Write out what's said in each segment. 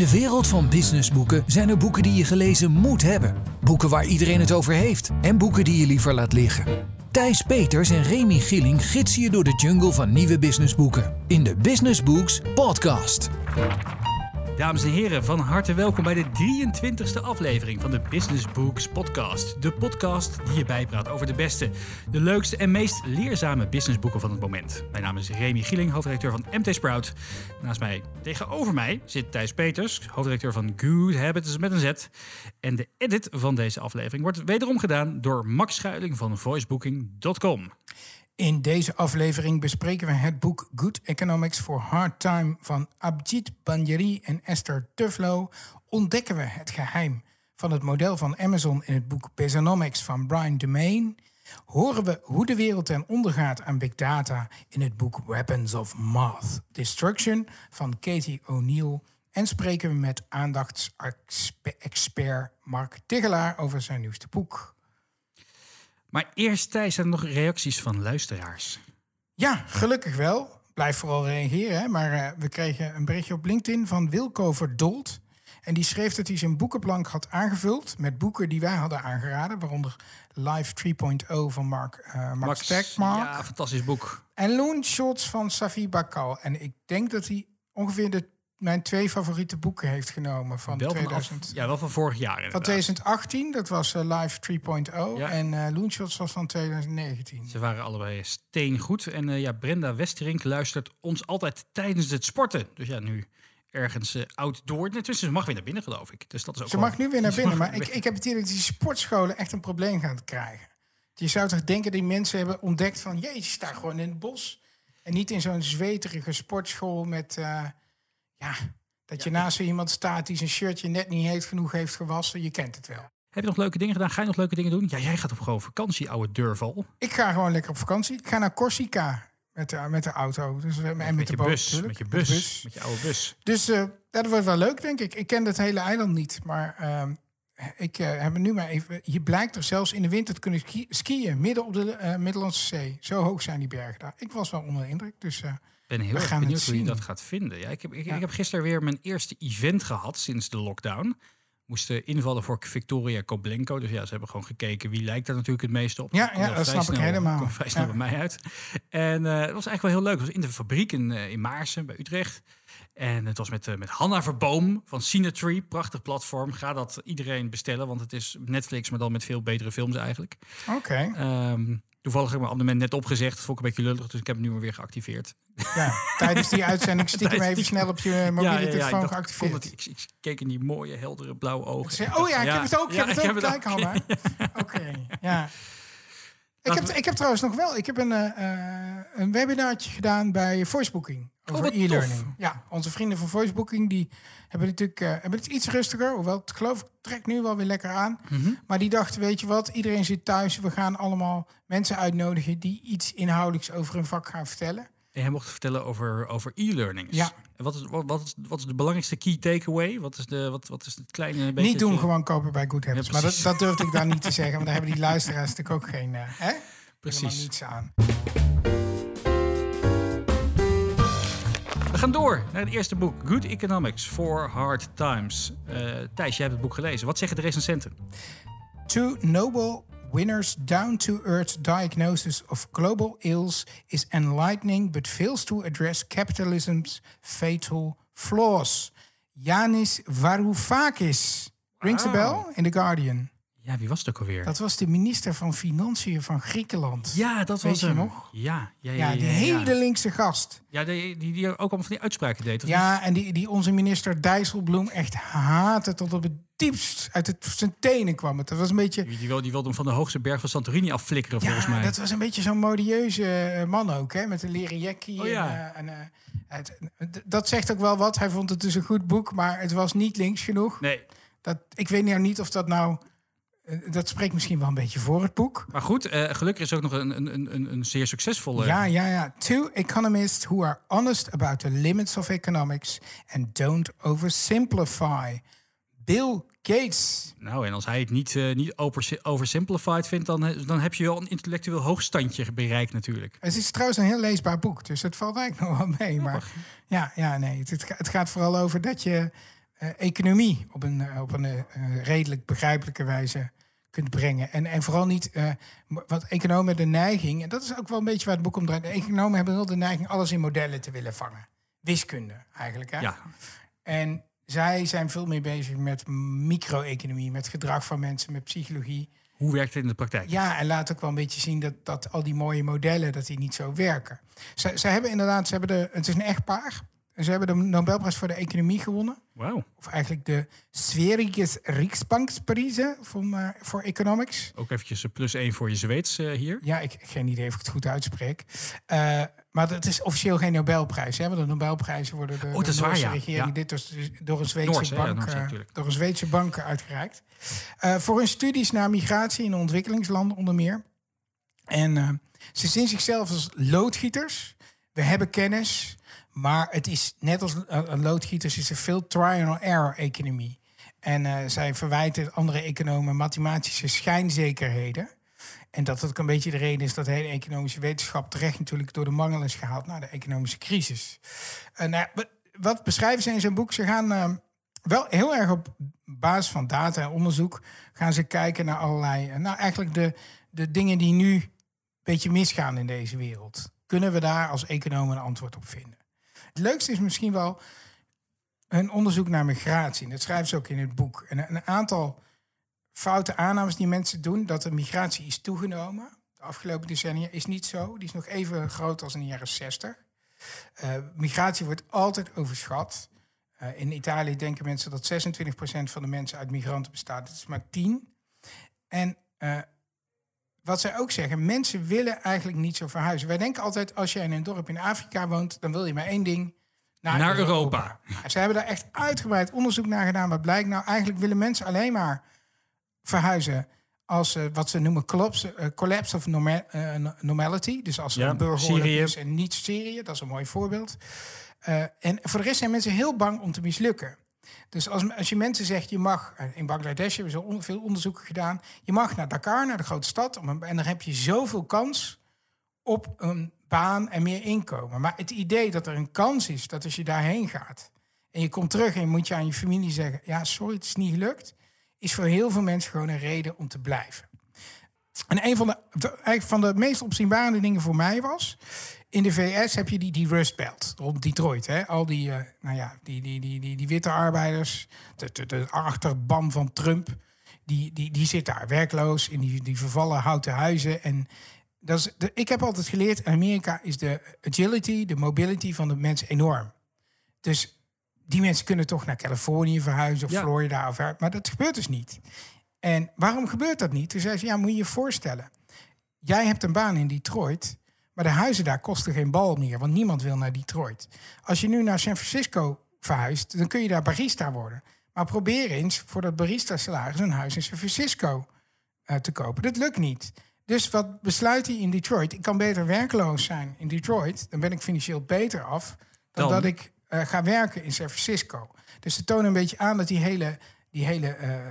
de wereld van businessboeken zijn er boeken die je gelezen moet hebben. Boeken waar iedereen het over heeft. En boeken die je liever laat liggen. Thijs Peters en Remy Gilling gidsen je door de jungle van nieuwe businessboeken. In de Business Books Podcast. Dames en heren, van harte welkom bij de 23e aflevering van de Business Books Podcast. De podcast die je bijpraat over de beste, de leukste en meest leerzame businessboeken van het moment. Mijn naam is Remy Gieling, hoofdredacteur van MT Sprout. Naast mij, tegenover mij, zit Thijs Peters, hoofdredacteur van Good Habits met een Z. En de edit van deze aflevering wordt wederom gedaan door Max Schuiling van voicebooking.com. In deze aflevering bespreken we het boek Good Economics for Hard Time van Abhijit Banjari en Esther Tuflo. Ontdekken we het geheim van het model van Amazon in het boek Bezonomics van Brian DeMain. Horen we hoe de wereld ten onder gaat aan big data in het boek Weapons of Math Destruction van Katie O'Neill. En spreken we met aandachtsexpert Mark Tigelaar over zijn nieuwste boek. Maar eerst, Thijs, zijn er nog reacties van luisteraars. Ja, gelukkig wel. Blijf vooral reageren. Hè? Maar uh, we kregen een berichtje op LinkedIn van Wilco Verdold. En die schreef dat hij zijn boekenplank had aangevuld met boeken die wij hadden aangeraden. Waaronder Live 3.0 van Mark, uh, Mark Max, Stegmark. Ja, fantastisch boek. En Loon Shots van Safi Bakal. En ik denk dat hij ongeveer de mijn twee favoriete boeken heeft genomen van wel 2000. Van ja, wel van vorig jaar. Inderdaad. Van 2018, dat was uh, Live 3.0. Ja. En uh, Loonshots was van 2019. Ze waren allebei steengoed. En uh, ja, Brenda Westerink luistert ons altijd tijdens het sporten. Dus ja, nu ergens uh, outdoor. Tussen ze mag weer naar binnen, geloof ik. Dus dat is ook ze mag nu weer naar binnen. Maar ik, ik heb het idee dat die sportscholen echt een probleem gaan krijgen. Je zou toch denken, die mensen hebben ontdekt van... jeetje, sta gewoon in het bos. En niet in zo'n zweterige sportschool met... Uh, ja, dat je naast iemand staat die zijn shirtje net niet heet genoeg heeft gewassen. Je kent het wel. Heb je nog leuke dingen gedaan? Ga je nog leuke dingen doen? Ja, jij gaat op gewoon vakantie, oude durval. Ik ga gewoon lekker op vakantie. Ik ga naar Corsica met de, met de auto. Dus, en met, met de je boot, bus, natuurlijk. met je bus, met, bus. met je oude bus. Dus uh, dat wordt wel leuk, denk ik. Ik ken het hele eiland niet, maar uh, ik uh, heb nu maar even. Je blijkt er zelfs in de winter te kunnen ski skiën midden op de Middellandse Zee. Zo hoog zijn die bergen daar. Ik was wel onder de indruk. Dus ben heel erg benieuwd hoe je dat gaat vinden. Ja, ik, heb, ik, ja. ik heb gisteren weer mijn eerste event gehad sinds de lockdown. Moesten invallen voor Victoria Koblenko. Dus ja, ze hebben gewoon gekeken wie lijkt daar natuurlijk het meeste op. Ja, ja dat snap snel, ik helemaal. Vrij snel ja. bij mij uit. En uh, het was eigenlijk wel heel leuk. Het was in de fabriek in, uh, in Maarsen bij Utrecht. En het was met, uh, met Hanna Verboom van Cinetree. Prachtig platform. Ga dat iedereen bestellen, want het is Netflix, maar dan met veel betere films eigenlijk. Oké. Okay. Um, Toevallig heb ik mijn abonnement net opgezegd. Dat vond ik een beetje lullig, dus ik heb het nu maar weer geactiveerd. Ja, tijdens die uitzending stiekem even snel op je mobiele telefoon geactiveerd. Het, ik, ik, keek in die mooie, heldere blauwe ogen. Oh ja, ik heb het ook. Ik heb het ook. Kijk maar. Oké, ja. Ik heb, ik heb trouwens nog wel, ik heb een, uh, een webinartje gedaan bij Voicebooking over oh, e-learning. Ja, onze vrienden van Voicebooking die hebben natuurlijk uh, hebben het iets rustiger, hoewel het geloof ik trekt nu wel weer lekker aan. Mm -hmm. Maar die dachten, weet je wat, iedereen zit thuis, we gaan allemaal mensen uitnodigen die iets inhoudelijks over hun vak gaan vertellen. En hij mocht vertellen over, over e-learnings. Ja. En wat is, wat, wat, is, wat is de belangrijkste key takeaway? Wat is, de, wat, wat is het kleine beetje... Niet doen, gewoon kopen bij Good Habits. Ja, maar dat, dat durfde ik dan niet te zeggen, want daar hebben die luisteraars natuurlijk ook geen... Uh, hè? Precies. niets aan. Gaan door naar het eerste boek. Good Economics for Hard Times. Uh, Thijs, jij hebt het boek gelezen. Wat zeggen de recensenten? Two Nobel winners down-to-earth diagnosis of global ills is enlightening but fails to address capitalism's fatal flaws. Yanis Varoufakis. Rings a bell in The Guardian. Ja, wie was het ook alweer? Dat was de minister van Financiën van Griekenland. Ja, dat Weet was hem. nog? Ja, ja, ja. Ja, die ja, hele linkse gast. Ja, die, die, die ook allemaal van die uitspraken deed. niet? Ja, en die, die onze minister Dijsselbloem echt haatte tot op het diepst uit het, zijn tenen kwam. Het. Dat was een beetje... Die, die, wilde, die wilde hem van de hoogste berg van Santorini afflikkeren, volgens mij. dat was een beetje zo'n modieuze uh, man ook, hè? Met een leren jackie. Oh, ja. En, uh, en, uh, het, dat zegt ook wel wat. Hij vond het dus een goed boek, maar het was niet links genoeg. Nee. Dat, ik weet nou niet of dat nou... Dat spreekt misschien wel een beetje voor het boek. Maar goed, uh, gelukkig is ook nog een, een, een, een zeer succesvolle... Ja, ja, ja. Two economists who are honest about the limits of economics and don't oversimplify. Bill Gates. Nou, en als hij het niet, uh, niet over, oversimplified vindt, dan, dan heb je wel een intellectueel hoogstandje bereikt natuurlijk. Het is trouwens een heel leesbaar boek, dus het valt eigenlijk nog wel mee. Maar ja, ja nee, het, het gaat vooral over dat je eh, economie op een, eh, op een eh, redelijk begrijpelijke wijze kunt brengen. En, en vooral niet, eh, wat economen de neiging, en dat is ook wel een beetje waar het boek om draait. Economen hebben wel de neiging alles in modellen te willen vangen. Wiskunde eigenlijk. Hè? Ja, En zij zijn veel meer bezig met micro-economie, met gedrag van mensen, met psychologie. hoe werkt het in de praktijk? Ja, en laat ook wel een beetje zien dat, dat al die mooie modellen, dat die niet zo werken. Ze, ze hebben inderdaad, ze hebben de, het is een echtpaar. En ze hebben de Nobelprijs voor de economie gewonnen. Of eigenlijk de Sveriges Riksbanksprijzen voor, eh, voor economics. Ook eventjes een plus één voor je Zweeds eh, hier. Ja, ik heb geen idee of ik het goed uitspreek. Eh, maar het is officieel geen Nobelprijs. Hè? Want de Nobelprijzen worden door Oh, de waar, ja. regering Ja. dit dus door een Zweedse Noors, hè? Ja, bank, Noors, door een Zweedse bank uitgereikt. Voor hun studies naar migratie in ontwikkelingslanden onder meer. En ze zien zichzelf als loodgieters. We hebben kennis, maar het is net als eh, loodgieters is er veel trial-and-error economie. En eh, zij verwijten andere economen mathematische schijnzekerheden. En dat dat ook een beetje de reden is dat de hele economische wetenschap terecht natuurlijk door de mangel is gehaald naar de economische crisis. En nou, wat- beschrijven ze in zijn boek? Ze gaan eh, wel heel erg op basis van data en onderzoek gaan ze kijken naar allerlei, eh, nou eigenlijk de, de dingen die nu een beetje misgaan in deze wereld. Kunnen we daar als economen een antwoord op vinden? Het leukste is misschien wel hun onderzoek naar migratie. Dat schrijven ze ook in het boek. En een aantal foute aannames die mensen doen, dat de migratie is toegenomen de afgelopen decennia, is niet zo. Die is nog even groot als in de jaren 60. Eh, migratie wordt altijd overschat. Eh, in Italië denken mensen dat 26% van de mensen uit migranten bestaat. Dat is maar 10. En eh, wat zij ook zeggen, mensen willen eigenlijk niet zo verhuizen. Wij denken altijd, als jij in een dorp in Afrika woont, dan wil je maar één ding. Naar Europa. Ze hebben daar echt uitgebreid onderzoek naar gedaan. Wat blijkt nou? Eigenlijk willen mensen alleen maar verhuizen als eh, wat ze noemen collapse, eh, collapse of norma- eh, no- normality. Dus als er Ja, een burgeroorlog is en niet Syrië, dat is een mooi voorbeeld. En voor de rest zijn mensen heel bang om te mislukken. Dus als, als je mensen zegt, je mag, eh, in Bangladesh hebben ze on- veel onderzoeken gedaan, je mag naar Dakar, naar de grote stad, om en dan heb je zoveel kans op een baan en meer inkomen. Maar het idee dat er een kans is dat als je daarheen gaat en je komt terug en moet je aan je familie zeggen, ja, sorry, het is niet gelukt, is voor heel veel mensen gewoon een reden om te blijven. En een van de, de- van de meest opzienbarende dingen voor mij was... in de VS heb je die, die Rust Belt rond Detroit. Hè? Al die, eh, nou ja, die, die, die, die, die witte arbeiders, de, de, de achterban van Trump... die, die, die zit daar werkloos in die, die vervallen houten huizen. En dat is de, ik heb altijd geleerd, in Amerika is de agility, de mobility van de mensen enorm. Dus die mensen kunnen toch naar Californië verhuizen of Ja. Florida. Of, maar dat gebeurt dus niet. En waarom gebeurt dat niet? Toen zei ze, ja, moet je je voorstellen. Jij hebt een baan in Detroit, maar de huizen daar kosten geen bal meer, want niemand wil naar Detroit. Als je nu naar San Francisco verhuist, dan kun je daar barista worden. Maar probeer eens voor dat barista-salaris een huis in San Francisco eh, te kopen. Dat lukt niet. Dus wat besluit hij in Detroit? Ik kan beter werkloos zijn in Detroit. Dan ben ik financieel beter af dan, Dan? dat ik eh, ga werken in San Francisco. Dus ze tonen een beetje aan dat die hele, die hele, eh,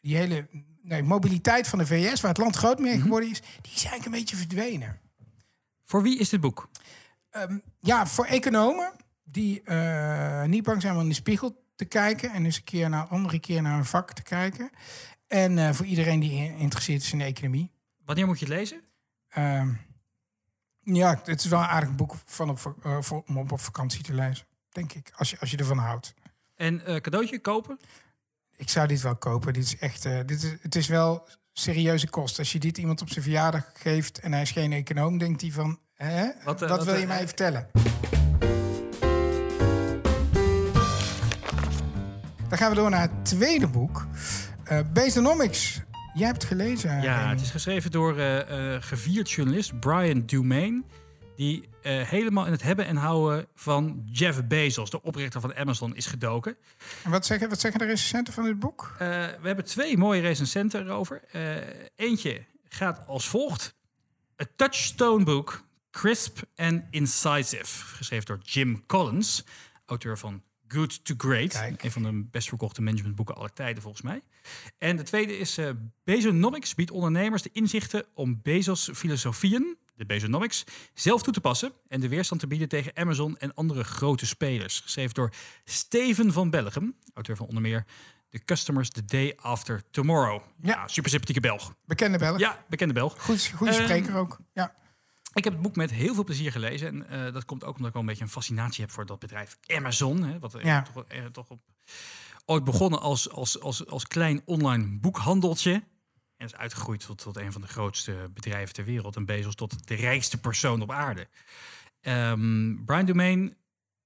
die hele nee, mobiliteit van de VS, waar het land groot meer geworden is, die is eigenlijk een beetje verdwenen. Voor wie is dit boek? Ehm, ja, voor economen die eh, niet bang zijn om in de spiegel te kijken en eens een keer naar andere keer naar een vak te kijken. En eh, voor iedereen die geïnteresseerd is in de economie. Wanneer moet je het lezen? Ehm, ja, het is wel een aardig boek van op, eh, voor, om op, op vakantie te lezen, denk ik, als je, als je ervan houdt. En cadeautje kopen? Ik zou dit wel kopen. Dit is echt, dit is, het is wel serieuze kost. Als je dit iemand op zijn verjaardag geeft en hij is geen econoom, denkt hij van, hè? Wat, eh, wat, wil je eh, mij vertellen? Dan gaan we door naar het tweede boek. Basenomics. Jij hebt het gelezen. Ja, Remy. het is geschreven door gevierd journalist Brian Dumain. Die eh, helemaal in het hebben en houden van Jeff Bezos, de oprichter van Amazon, is gedoken. En wat zeggen, wat zeggen de recensenten van dit boek? Eh, we hebben twee mooie recensenten erover. Eh, eentje gaat als volgt. A touchstone book, crisp and incisive. Geschreven door Jim Collins, auteur van Good to Great. Kijk. Een van de best verkochte managementboeken aller tijden volgens mij. En de tweede is eh Bezonomics biedt ondernemers de inzichten om Bezos filosofieën, de Bezonomics, zelf toe te passen en de weerstand te bieden tegen Amazon en andere grote spelers. Geschreven door Steven van Bellegem, auteur van onder meer The Customers the Day After Tomorrow. Ja, Ja. super sympathieke Belg. Bekende Belg. Ja, bekende Belg. Goed, goede Ehm, spreker ook. Ja. Ik heb het boek met heel veel plezier gelezen. En eh, dat komt ook omdat ik wel een beetje een fascinatie heb voor dat bedrijf Amazon. Hè, wat Ja. toch, eh, toch op, ooit begonnen als, als, als, als klein online boekhandeltje. En is uitgegroeid tot, tot een van de grootste bedrijven ter wereld. En Bezos tot de rijkste persoon op aarde. Ehm, Brian Domain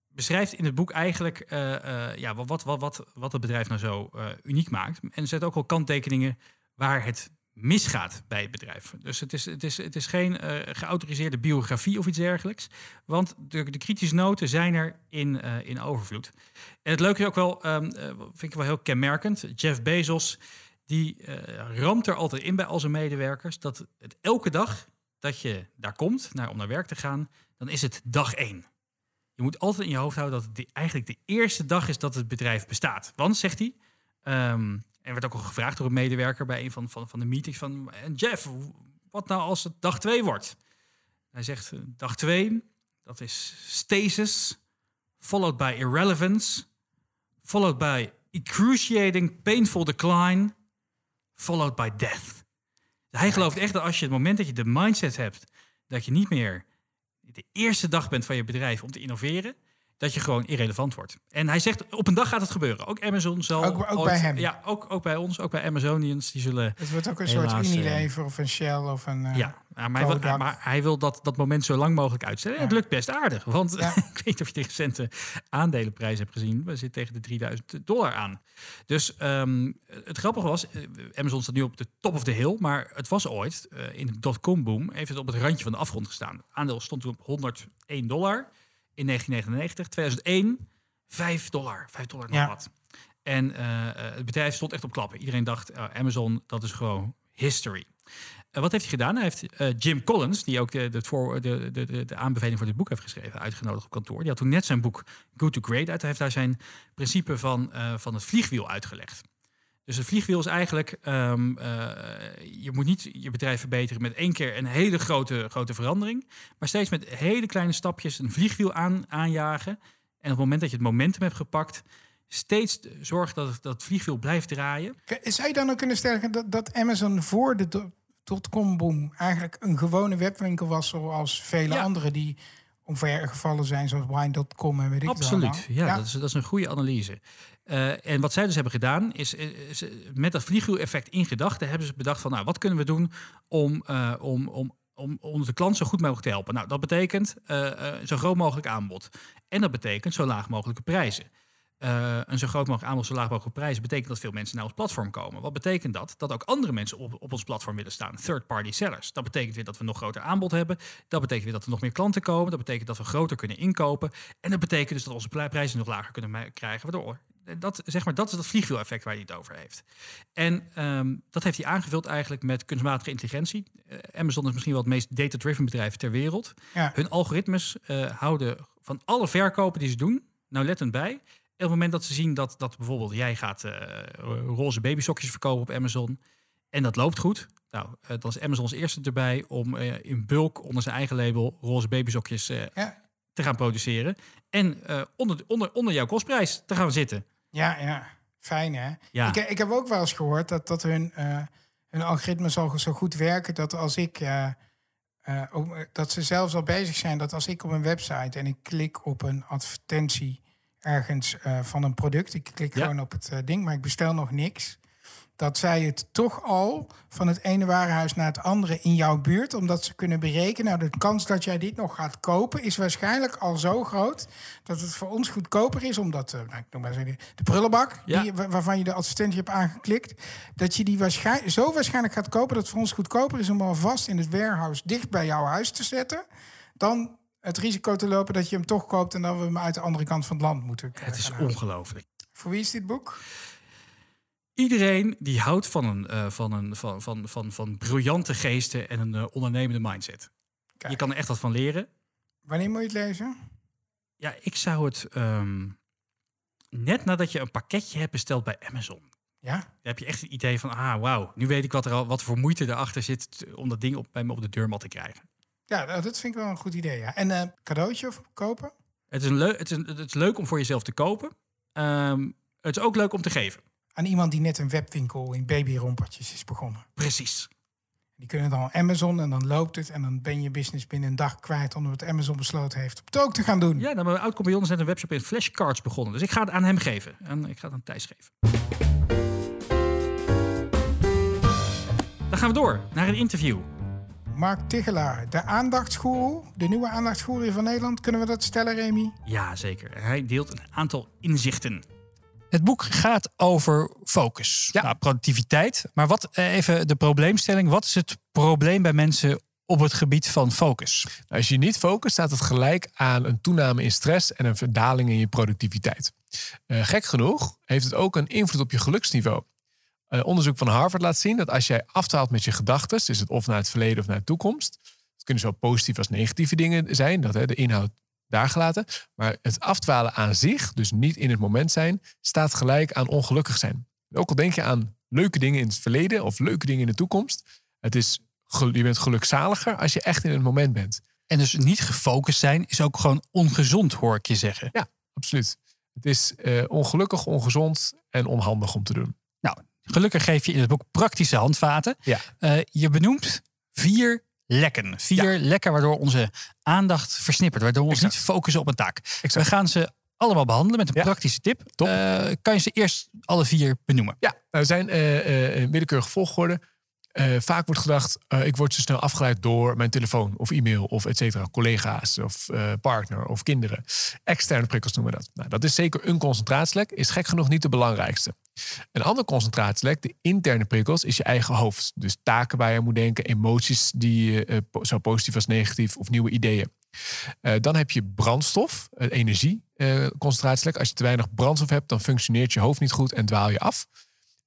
beschrijft in het boek eigenlijk eh, eh, ja, wat, wat, wat, wat, het bedrijf nou zo eh, uniek maakt. En zet ook al kanttekeningen waar het misgaat bij het bedrijf. Dus het is, het is, het is geen geautoriseerde biografie of iets dergelijks. Want de, de kritische noten zijn er in, in overvloed. En het leuke is ook wel, ehm, eh, vind ik wel heel kenmerkend. Jeff Bezos, die eh, ramt er altijd in bij al zijn medewerkers... dat het elke dag dat je daar komt naar, om naar werk te gaan... dan is het dag één. Je moet altijd in je hoofd houden dat het eigenlijk de eerste dag is dat het bedrijf bestaat. Want, zegt hij, ehm, er werd ook al gevraagd door een medewerker bij een van, van, van de meetings van... En Jeff, wat nou als het dag twee wordt? Hij zegt, eh, dag twee, dat is stasis, followed by irrelevance, followed by excruciating painful decline, followed by death. Hij gelooft echt dat als je het moment dat je de mindset hebt dat je niet meer de eerste dag bent van je bedrijf om te innoveren, dat je gewoon irrelevant wordt. En hij zegt, op een dag gaat het gebeuren. Ook Amazon zal... Ook- ook ooit- bij hem. Ja, ook, ook bij ons, ook bij Amazonians. Die zullen... Het wordt ook een Helaas, soort eh, Unilever of een Shell of een... eh, ja, maar hij, wil, Kodak. maar hij wil dat, dat moment zo lang mogelijk uitstellen. En het lukt best aardig. Want Ja. ik weet niet of je de recente aandelenprijs hebt gezien. We zitten tegen de 3000 dollar aan. Dus ehm, het grappige was, eh, Amazon staat nu op de top of the hill. Maar het was ooit, eh, in de dotcom boom, heeft het op het randje van de afgrond gestaan. Het aandeel stond toen op 101 dollar in 1999. 2001, 5 dollar. 5 dollar nog Ja. wat. En eh, eh, het bedrijf stond echt op klappen. Iedereen dacht, eh, Amazon, dat is gewoon history. Wat heeft hij gedaan? Hij heeft Jim Collins, die ook de, de, voor, de, de, aanbeveling voor dit boek heeft geschreven, uitgenodigd op kantoor. Die had toen net zijn boek Good to Great uit. Hij heeft daar zijn principe van, van het vliegwiel uitgelegd. Dus het vliegwiel is eigenlijk, ehm, eh, je moet niet je bedrijf verbeteren met één keer een hele grote, grote verandering, maar steeds met hele kleine stapjes een vliegwiel aan, aanjagen. En op het moment dat je het momentum hebt gepakt, steeds zorgen dat het, dat het vliegwiel blijft draaien. Zou je dan ook kunnen stellen dat, dat Amazon voor de do- dotcom-boom eigenlijk een gewone webwinkel was, zoals vele Ja. andere die omvergevallen zijn, zoals wine.com en weet ik Absoluut, allemaal? ja, Dat, is, dat is een goede analyse. Eh, en wat zij dus hebben gedaan, is, is met dat vliegwiel-effect in gedachten hebben ze bedacht van, nou, wat kunnen we doen om, eh, om, om, om, de klant zo goed mogelijk te helpen? Nou, dat betekent eh, eh, zo groot mogelijk aanbod. En dat betekent zo laag mogelijke prijzen. Eh, een zo groot mogelijk aanbod, zo laag mogelijke prijzen betekent dat veel mensen naar ons platform komen. Wat betekent dat? Dat ook andere mensen op, op ons platform willen staan. Third-party sellers. Dat betekent weer dat we nog groter aanbod hebben. Dat betekent weer dat er nog meer klanten komen. Dat betekent dat we groter kunnen inkopen. En dat betekent dus dat onze pri- prijzen nog lager kunnen krijgen. Waardoor dat, zeg maar, dat is dat vliegwiel-effect waar hij het over heeft. En ehm, dat heeft hij aangevuld eigenlijk met kunstmatige intelligentie. Eh, Amazon is misschien wel het meest data-driven bedrijf ter wereld. Ja. Hun algoritmes eh, houden van alle verkopen die ze doen, nauwlettend bij. En op het moment dat ze zien dat, dat bijvoorbeeld jij gaat eh, roze babysokjes verkopen op Amazon en dat loopt goed, nou, dan is Amazon als eerste erbij om in bulk onder zijn eigen label roze babysokjes Ja, te gaan produceren en onder, onder, onder jouw kostprijs te gaan zitten. Ja, ja. Fijn, hè? Ja. Ik, ik heb ook wel eens gehoord dat, dat hun, eh, hun algoritme zal zo goed werken dat als ik... eh, eh, dat ze zelfs al bezig zijn dat als ik op een website en ik klik op een advertentie ergens van een product, ik klik Ja. gewoon op het ding, maar ik bestel nog niks, dat zij het toch al van het ene warenhuis naar het andere in jouw buurt, omdat ze kunnen berekenen, nou, de kans dat jij dit nog gaat kopen is waarschijnlijk al zo groot dat het voor ons goedkoper is, omdat, nou, ik noem maar eens even, de prullenbak, Ja. die, wa- waarvan je de advertentie hebt aangeklikt, dat je die waarschijnlijk, zo waarschijnlijk gaat kopen dat het voor ons goedkoper is om alvast in het warehouse dicht bij jouw huis te zetten, dan het risico te lopen dat je hem toch koopt en dan we hem uit de andere kant van het land moeten. Het is ongelooflijk. Voor wie is dit boek? Iedereen die houdt van, een, eh, van, een, van, van, van, van briljante geesten en een eh, ondernemende mindset. Kijk. Je kan er echt wat van leren. Wanneer moet je het lezen? Ja, ik zou het ehm, net nadat je een pakketje hebt besteld bij Amazon. Ja? Dan heb je echt het idee van, ah, wauw, nu weet ik wat er al, wat voor moeite erachter zit om dat ding op, bij me op de deurmat te krijgen. Ja, nou, dat vind ik wel een goed idee. Ja. En eh cadeautje of kopen? Het is, een leu- het, is een- het is leuk om voor jezelf te kopen. Ehm, het is ook leuk om te geven. Aan iemand die net een webwinkel in babyrompertjes is begonnen. Precies. Die kunnen dan Amazon en dan loopt het. En dan ben je business binnen een dag kwijt omdat Amazon besloten heeft op het ook te gaan doen. Ja, nou, mijn oud-compagnon is net een webshop in flashcards begonnen. Dus ik ga het aan hem geven. En ik ga het aan Thijs geven. Dan gaan we door naar een interview. Mark Tigelaar, de aandachtsgoeroe, de nieuwe aandachtsgoeroe van Nederland. Kunnen we dat stellen, Remy? Ja, zeker. Hij deelt een aantal inzichten. Het boek gaat over focus, Ja. nou, productiviteit. Maar wat eh, even de probleemstelling. Wat is het probleem bij mensen op het gebied van focus? Nou, Als je niet focust, staat het gelijk aan een toename in stress en een verdaling in je productiviteit. Eh, gek genoeg heeft het ook een invloed op je geluksniveau. Eh, onderzoek van Harvard laat zien dat als jij afdwaalt met je gedachten, is het of naar het verleden of naar de toekomst. Het kunnen zowel positieve als negatieve dingen zijn, dat hè, de inhoud daar gelaten. Maar het afdwalen aan zich, dus niet in het moment zijn, staat gelijk aan ongelukkig zijn. Ook al denk je aan leuke dingen in het verleden of leuke dingen in de toekomst, het is, je bent gelukzaliger als je echt in het moment bent. En dus niet gefocust zijn is ook gewoon ongezond, hoor ik je zeggen. Ja, absoluut. Het is eh, ongelukkig, ongezond en onhandig om te doen. Nou, gelukkig geef je in het boek praktische handvaten. Ja. Eh, je benoemt vier lekken. Vier lekken waardoor onze aandacht versnippert. Waardoor we ons Exact. niet focussen op een taak. Exact. We gaan ze allemaal behandelen met een Ja. praktische tip. Top. Eh, kan je ze eerst alle vier benoemen? Ja, nou, er zijn eh, eh, in willekeurige volgorde. Eh, vaak wordt gedacht, eh, ik word zo snel afgeleid door mijn telefoon of e-mail of et cetera. Collega's of eh, partner of kinderen. Externe prikkels noemen we dat. Nou, dat is zeker een concentratielek. Is gek genoeg niet de belangrijkste. Een ander concentratielek, de interne prikkels, is je eigen hoofd. Dus taken waar je aan moet denken, emoties die je, eh, zo positief als negatief of nieuwe ideeën. Eh, dan heb je brandstof, eh, energie, eh, concentratielek. Als je te weinig brandstof hebt, dan functioneert je hoofd niet goed en dwaal je af.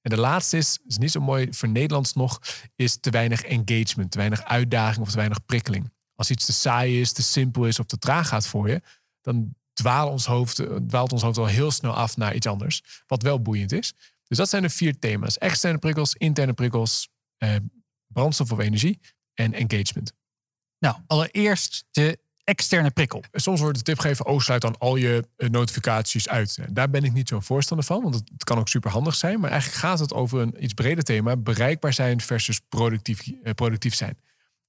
En de laatste is, is niet zo mooi voor Nederlands nog, is te weinig engagement, te weinig uitdaging of te weinig prikkeling. Als iets te saai is, te simpel is of te traag gaat voor je, dan dwaalt ons hoofd, eh, dwaalt ons hoofd al heel snel af naar iets anders, wat wel boeiend is. Dus dat zijn de vier thema's. Externe prikkels, interne prikkels, eh, brandstof of energie en engagement. Nou, allereerst de externe prikkel. Soms wordt de tip gegeven, oh, sluit dan al je eh, notificaties uit. Daar ben ik niet zo'n voorstander van, want het, kan ook super handig zijn. Maar eigenlijk gaat het over een iets breder thema, bereikbaar zijn versus productief, eh, productief zijn.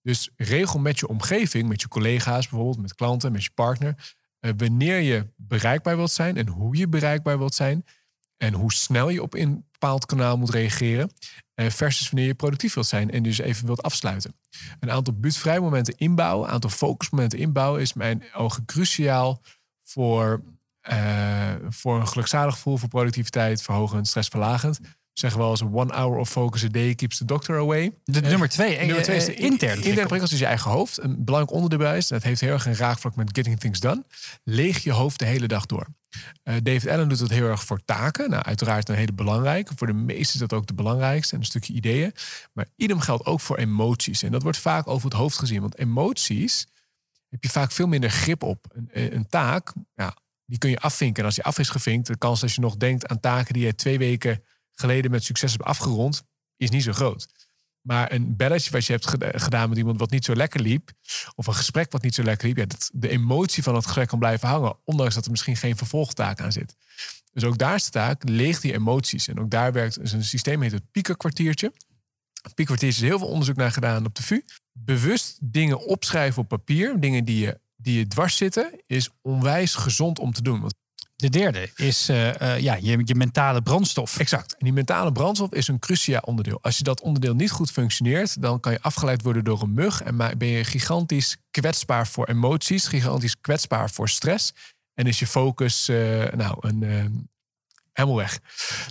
Dus regel met je omgeving, met je collega's bijvoorbeeld, met klanten, met je partner, eh, wanneer je bereikbaar wilt zijn en hoe je bereikbaar wilt zijn. En hoe snel je op een bepaald kanaal moet reageren. eh, versus wanneer je productief wilt zijn en dus even wilt afsluiten. Een aantal buurtvrije momenten inbouwen, een aantal focusmomenten inbouwen, is mijn ogen cruciaal voor, eh, voor een gelukzalig gevoel, voor productiviteit, verhogend, stressverlagend. Zeggen wel eens one hour of focus a day keeps the doctor away. De nummer twee, eh, Nummer twee is de eh, interne interne prikkel. prikkels, is je eigen hoofd. Een belangrijk onderdeel is, dat heeft heel erg een raakvlak met getting things done. Leeg je hoofd de hele dag door. Eh, David Allen doet dat heel erg voor taken. Nou, uiteraard een hele belangrijke. Voor de meesten is dat ook de belangrijkste. En een stukje ideeën. Maar idem geldt ook voor emoties. En dat wordt vaak over het hoofd gezien. Want emoties heb je vaak veel minder grip op. Een, eh, een taak, ja, die kun je afvinken. En als die af is gevinkt, de kans dat je nog denkt aan taken die je twee weken geleden met succes hebt afgerond, is niet zo groot. Maar een belletje wat je hebt geda- gedaan met iemand wat niet zo lekker liep, of een gesprek wat niet zo lekker liep, ja, dat, de emotie van het gesprek kan blijven hangen, ondanks dat er misschien geen vervolgtaak aan zit. Dus ook daar is de taak, leeg die emoties. En ook daar werkt een systeem, heet het piekerkwartiertje. Piekerkwartiertje is heel veel onderzoek naar gedaan op de VU. Bewust dingen opschrijven op papier, dingen die je, die je dwars zitten, is onwijs gezond om te doen. Want De derde is eh, eh, ja, je, je mentale brandstof. Exact. En die mentale brandstof is een cruciaal onderdeel. Als je dat onderdeel niet goed functioneert, dan kan je afgeleid worden door een mug. En ben je gigantisch kwetsbaar voor emoties, gigantisch kwetsbaar voor stress. En is je focus eh, nou, een, helemaal weg.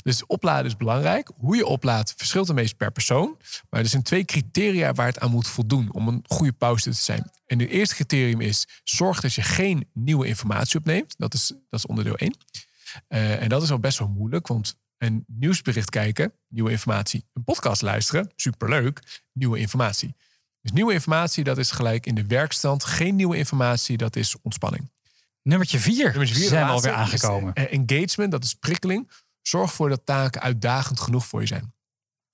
Dus opladen is belangrijk. Hoe je oplaadt verschilt een per persoon. Maar er zijn twee criteria waar het aan moet voldoen om een goede pauze te zijn. En het eerste criterium is: zorg dat je geen nieuwe informatie opneemt. Dat is, dat is onderdeel 1. Eh, en dat is al best wel moeilijk, want een nieuwsbericht kijken, nieuwe informatie. Een podcast luisteren, superleuk, nieuwe informatie. Dus nieuwe informatie, dat is gelijk in de werkstand. Geen nieuwe informatie, dat is ontspanning. Nummertje vier, Nummer vier, de zijn we alweer aangekomen. is, eh, engagement, dat is prikkeling. Zorg ervoor dat taken uitdagend genoeg voor je zijn.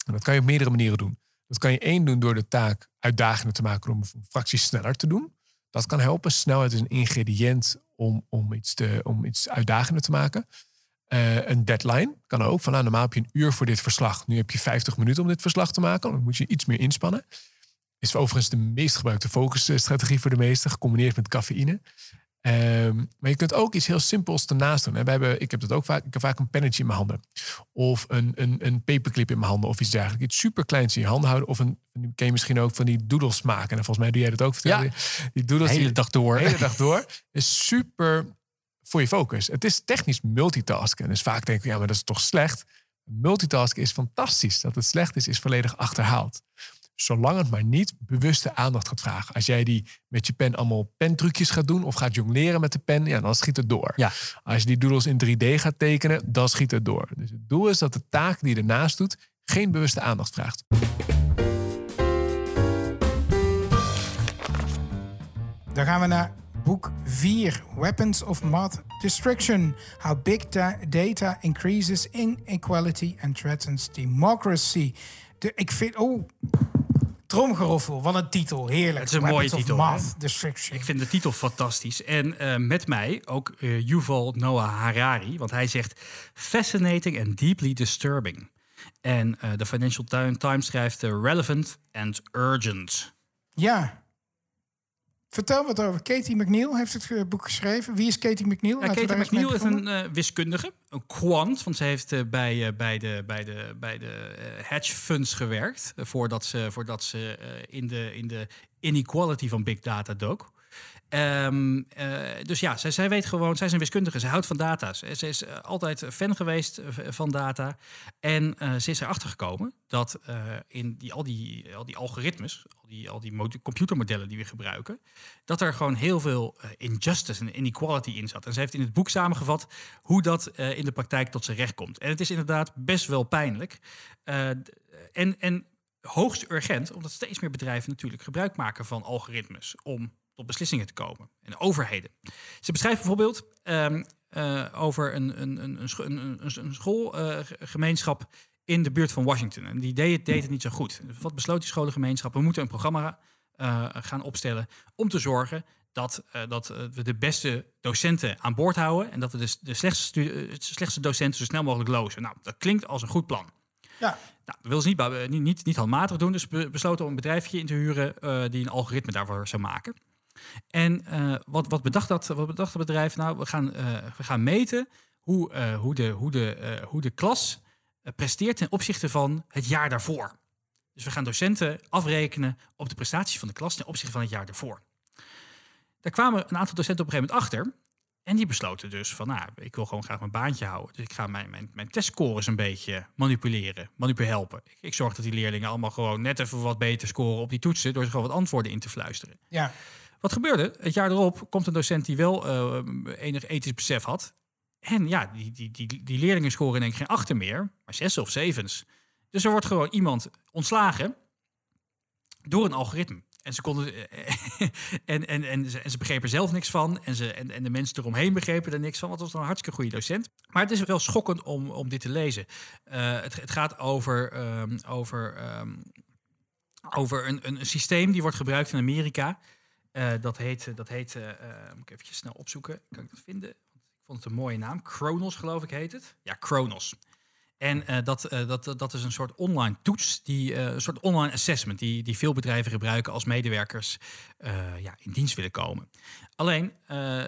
En dat kan je op meerdere manieren doen. Dat kan je één doen door de taak uitdagender te maken om een fractie sneller te doen. Dat kan helpen. Snelheid is een ingrediënt om, om, iets, te, om iets uitdagender te maken. Eh, een deadline kan ook. Van nou, normaal heb je een uur voor dit verslag. Nu heb je 50 minuten om dit verslag te maken. Dan moet je iets meer inspannen. Is overigens de meest gebruikte focusstrategie voor de meesten, gecombineerd met cafeïne. Ehm, maar je kunt ook iets heel simpels ernaast doen. We hebben, ik heb dat ook vaak. Ik heb vaak een pennetje in mijn handen. Of een, een, een paperclip in mijn handen. Of iets dergelijks. Iets super kleins in je handen houden. Of een, ken je misschien ook van die doodles maken. En volgens mij doe jij dat ook. Ja. Die doodles De hele die- dag door. de hele dag door. Is super voor je focus. Het is technisch multitasken. Dus vaak denk ik, ja, maar dat is toch slecht. Multitasken is fantastisch. Dat het slecht is, is volledig achterhaald. Zolang het maar niet bewuste aandacht gaat vragen. Als jij die met je pen allemaal pentrucjes gaat doen of gaat jongleren met de pen, ja, dan schiet het door. Ja. Als je die doodles in 3D gaat tekenen, dan schiet het door. Dus het doel is dat de taak die je ernaast doet geen bewuste aandacht vraagt. Dan gaan we naar boek 4, Weapons of Math Destruction. How Big da- Data Increases Inequality and Threatens Democracy. De, ik vind, oh, tromgeroffel, wat een titel, heerlijk. Het is een mooie titel, Math? Destruction. Ik vind de titel fantastisch. En eh, met mij ook eh, Yuval Noah Harari. Want hij zegt fascinating and deeply disturbing. En eh, de Financial Ti- Times schrijft relevant and urgent. Ja. Vertel wat over. Katie McNeil heeft het boek geschreven. Wie is Katie McNeil? Ja, we Katie McNeil is een eh, wiskundige, een quant. Want ze heeft eh, bij, eh, bij de, bij de, bij de hedge funds gewerkt. voordat ze, voordat ze in, de, in de inequality van big data dook. Ehm, eh, dus ja, zij, zij weet gewoon, zij is een wiskundige, ze houdt van data. Ze, is eh, altijd fan geweest eh, van data. En ze is erachter gekomen dat in die, al, die, al die algoritmes, al die, al die mod- computermodellen die we gebruiken, dat er gewoon heel veel injustice en inequality in zat. En ze heeft in het boek samengevat hoe dat in de praktijk tot zijn recht komt. En het is inderdaad best wel pijnlijk. En, en hoogst urgent, omdat steeds meer bedrijven natuurlijk gebruik maken van algoritmes om tot beslissingen te komen. En overheden. Ze beschrijft bijvoorbeeld ehm, eh, over een, een, een, een, scho- een, een, een schoolgemeenschap in de buurt van Washington. En die deed, het- deed het niet zo goed. Wat besloot die scholengemeenschap? We moeten een programma eh, gaan opstellen om te zorgen dat, eh, dat eh, we de beste docenten aan boord houden en dat we de, de slechtste, eh, slechtste docenten zo snel mogelijk lozen. Nou, dat klinkt als een goed plan. Ja, Nou, dat wil ze niet, niet, niet, niet handmatig doen, dus be- besloten om een bedrijfje in te huren eh, die een algoritme daarvoor zou maken. En eh, wat, wat, bedacht dat, wat bedacht bedrijf? Nou, we gaan, eh, we gaan meten hoe, eh, hoe, de, hoe, de, hoe de klas presteert ten opzichte van het jaar daarvoor. Dus we gaan docenten afrekenen op de prestaties van de klas ten opzichte van het jaar daarvoor. Daar kwamen een aantal docenten op een gegeven moment achter. En die besloten dus van, nou, ik wil gewoon graag mijn baantje houden. Dus ik ga mijn, mijn, mijn testscores een beetje manipuleren, manipu helpen. Ik, ik zorg dat die leerlingen allemaal gewoon net even wat beter scoren op die toetsen... door ze gewoon wat antwoorden in te fluisteren. ja. Wat gebeurde? Het jaar erop komt een docent die wel eh, enig ethisch besef had. En ja, die, die, die, die leerlingen scoren één keer geen achter meer, maar zes of zevens. Dus er wordt gewoon iemand ontslagen door een algoritme. En ze konden. en, en, en, ze, en ze begrepen zelf niks van. En, ze, en, en de mensen eromheen begrepen er niks van. Want het was een hartstikke goede docent. Maar het is wel schokkend om, om dit te lezen. Eh, het, het gaat over, ehm, over, ehm, over een, een, een systeem die wordt gebruikt in Amerika. Eh, dat heet, dat heet eh, eh, moet ik even snel opzoeken. Kan ik dat vinden? Want ik vond het een mooie naam. Chronos, geloof ik, heet het. Ja, Chronos. En eh, dat, eh, dat, dat is een soort online toets, die, eh, een soort online assessment, die, die veel bedrijven gebruiken als medewerkers eh, ja, in dienst willen komen. Alleen eh,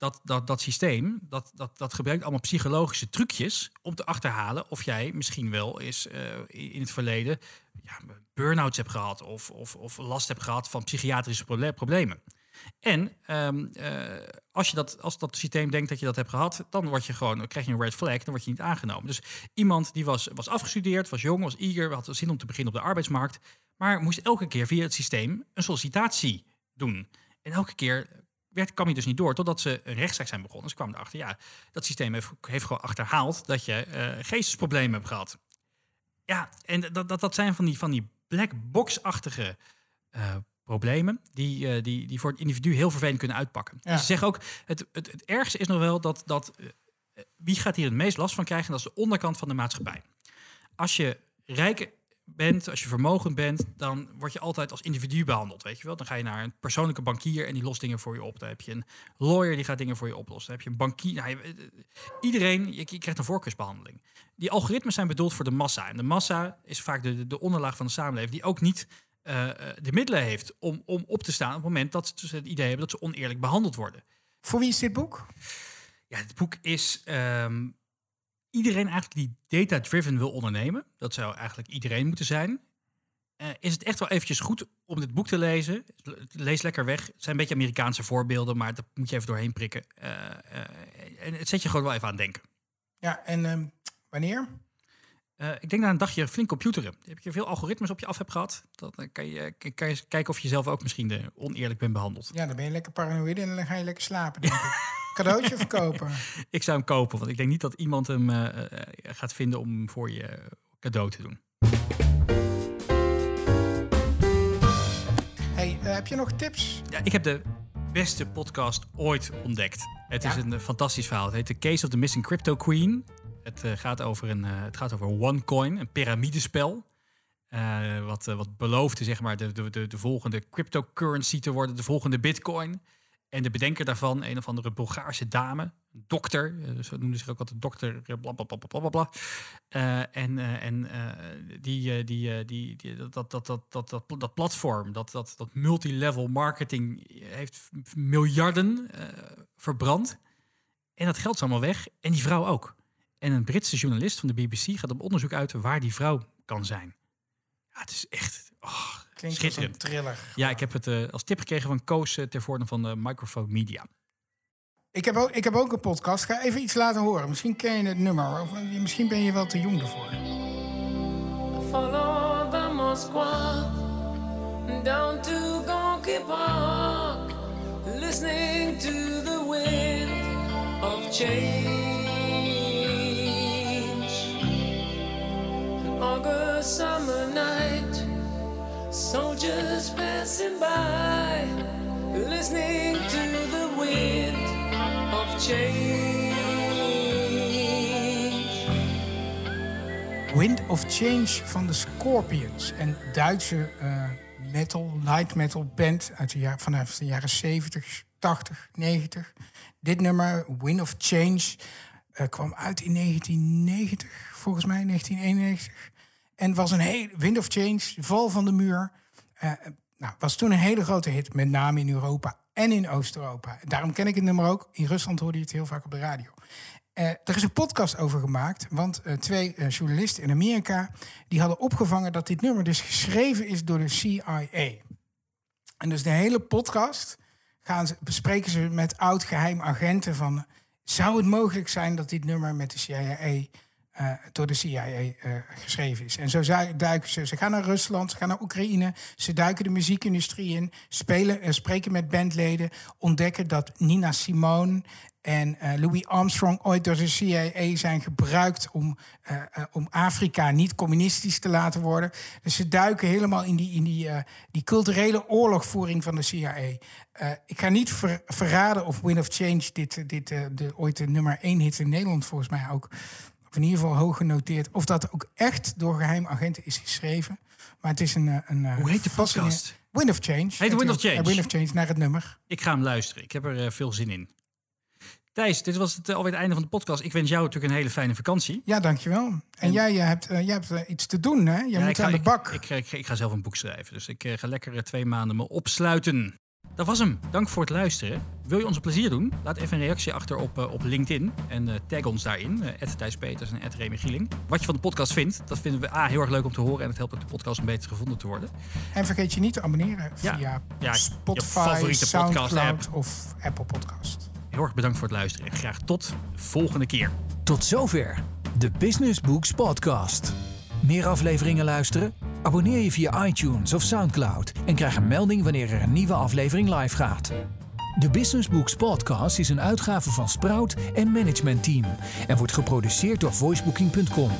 dat, dat, dat systeem, dat, dat, dat gebruikt allemaal psychologische trucjes om te achterhalen of jij misschien wel eens eh, in het verleden ja, burn-outs hebt gehad of, of, of last hebt gehad van psychiatrische proble- problemen. En ehm, eh, als, je dat, als dat systeem denkt dat je dat hebt gehad, dan, word je gewoon, krijg je een red flag, dan word je niet aangenomen. Dus iemand die was, was afgestudeerd, was jong, was eager, had zin om te beginnen op de arbeidsmarkt, maar moest elke keer via het systeem een sollicitatie doen. En elke keer werd, kwam je dus niet door, totdat ze een rechtszaak zijn begonnen. Ze kwamen erachter, ja, dat systeem heeft, heeft gewoon achterhaald dat je eh geestesproblemen hebt gehad. Ja, en dat, dat, dat zijn van die, van die black box-achtige eh, problemen die, eh, die, die voor het individu heel vervelend kunnen uitpakken. Ja. Ze zeggen ook, het, het, het ergste is nog wel dat, dat wie gaat hier het meest last van krijgen? Dat is de onderkant van de maatschappij. Als je rijke bent, als je vermogend bent, dan word je altijd als individu behandeld, weet je wel. Dan ga je naar een persoonlijke bankier en die lost dingen voor je op. Dan heb je een lawyer die gaat dingen voor je oplossen. Dan heb je een bankier. Nou, je- eh, iedereen, je, je krijgt een voorkeursbehandeling. Die algoritmes zijn bedoeld voor de massa. En de massa is vaak de, de onderlaag van de samenleving die ook niet eh, eh, de middelen heeft om, om op te staan op het moment dat ze het idee hebben dat ze oneerlijk behandeld worden. Voor wie is dit boek? Ja, het boek is ehm, iedereen eigenlijk die data-driven wil ondernemen. Dat zou eigenlijk iedereen moeten zijn. Eh, is het echt wel eventjes goed om dit boek te lezen? Lees lekker weg. Het zijn een beetje Amerikaanse voorbeelden, maar dat moet je even doorheen prikken. Eh, eh, en het zet je gewoon wel even aan denken. Ja, en ehm, wanneer? Ik denk na een dagje flink computeren. Heb je veel algoritmes op je af hebt gehad? Dan kan je, kan je kijken of je zelf ook misschien oneerlijk bent behandeld. Ja, dan ben je lekker paranoïde en dan ga je lekker slapen, denk ik. Cadeautje verkopen. Ik zou hem kopen, want ik denk niet dat iemand hem eh, eh, gaat vinden om voor je cadeau te doen. Hey, eh, heb je nog tips? Ja, ik heb de beste podcast ooit ontdekt. Het is een fantastisch verhaal. Het heet The Case of the Missing Crypto Queen. Het, gaat, over een, het gaat over OneCoin, een piramidespel. Eh, wat, eh, wat beloofde zeg maar, de, de, de, de volgende cryptocurrency te worden, de volgende bitcoin. En de bedenker daarvan, een of andere Bulgaarse dame, dokter, eh, zo noemde zich ook altijd dokter, eh, bla bla bla bla bla. Eh, en en die, die, die, die, dat, dat, dat, dat, dat, dat, platform, dat, dat, dat multilevel marketing heeft miljarden verbrand. En dat geld is allemaal weg. En die vrouw ook. En een Britse journalist van de BBC gaat op onderzoek uit waar die vrouw kan zijn. Ja, het is echt oh, Klinkt als een schitterend. thriller. Ja, ik heb het eh, als tip gekregen van Koos eh, ter voorde van de Microphone Media. Ik heb, ook, ik heb ook een podcast. Ga even iets laten horen. Misschien ken je het nummer. Of eh, misschien ben je wel te jong ervoor. Follow the Moskwa down to Gonky Park, listening to the wind of change. An August summer soldiers passing by, listening to the wind of change. Wind of Change van de Scorpions. Een Duitse eh, metal, light metal band uit de jaar, vanaf de jaren 70, 80, 90. Dit nummer, Wind of Change, eh, kwam uit in 1990, volgens mij 1991. En was een hele Wind of Change, val van de muur. Eh, nou, was toen een hele grote hit, met name in Europa en in Oost-Europa. Daarom ken ik het nummer ook. In Rusland hoorde je het heel vaak op de radio. Eh, er is een podcast over gemaakt, want eh, twee journalisten in Amerika die hadden opgevangen dat dit nummer dus geschreven is door de CIA. En dus de hele podcast gaan ze, bespreken ze met oud geheim agenten van zou het mogelijk zijn dat dit nummer met de CIA eh, door de CIA eh, geschreven is. En zo duiken ze. Ze gaan naar Rusland, ze gaan naar Oekraïne, ze duiken de muziekindustrie in, spelen, eh, spreken met bandleden, ontdekken dat Nina Simone en Louis Armstrong ooit door de CIA zijn gebruikt om, om Afrika niet communistisch te laten worden. Dus ze duiken helemaal in die, in die, die culturele oorlogvoering van de CIA. Ik ga niet ver- verraden of Wind of Change dit, dit de, ooit de nummer één hit in Nederland volgens mij ook, of in ieder geval hoog genoteerd, of dat ook echt door geheim agenten is geschreven. Maar het is een. eh, een eh, Hoe heet de podcast? Wind of Change. Heet Wind of. Change? Ja, Wind of Change naar het nummer. Ik ga hem luisteren. Ik heb er eh, veel zin in. Thijs, dit was het, eh, alweer het einde van de podcast. Ik wens jou natuurlijk een hele fijne vakantie. Ja, dankjewel. En, jij eh, hebt, eh, jij hebt eh, iets te doen, hè? Jij Ja, moet ik ga, aan de ik- bak. Ik, ik, ik ga zelf een boek schrijven. Dus ik eh, ga lekker eh, twee maanden me opsluiten. Dat was hem. Dank voor het luisteren. Wil je ons een plezier doen? Laat even een reactie achter op, eh, op LinkedIn. En eh, tag ons daarin. Thijs Peters en Remy Gieling. Wat je van de podcast vindt, dat vinden we A, heel erg leuk om te horen. En het helpt ook de podcast om beter gevonden te worden. En vergeet je niet te abonneren Ja. via Ja, je Spotify, favoriete Soundcloud podcast-app. of Apple Podcast. Heel erg bedankt voor het luisteren. En graag tot de volgende keer. Tot zover de Business Books Podcast. Meer afleveringen luisteren? Abonneer je via iTunes of Soundcloud en krijg een melding wanneer er een nieuwe aflevering live gaat. De Business Books Podcast is een uitgave van Sprout en Management Team en wordt geproduceerd door voicebooking.com.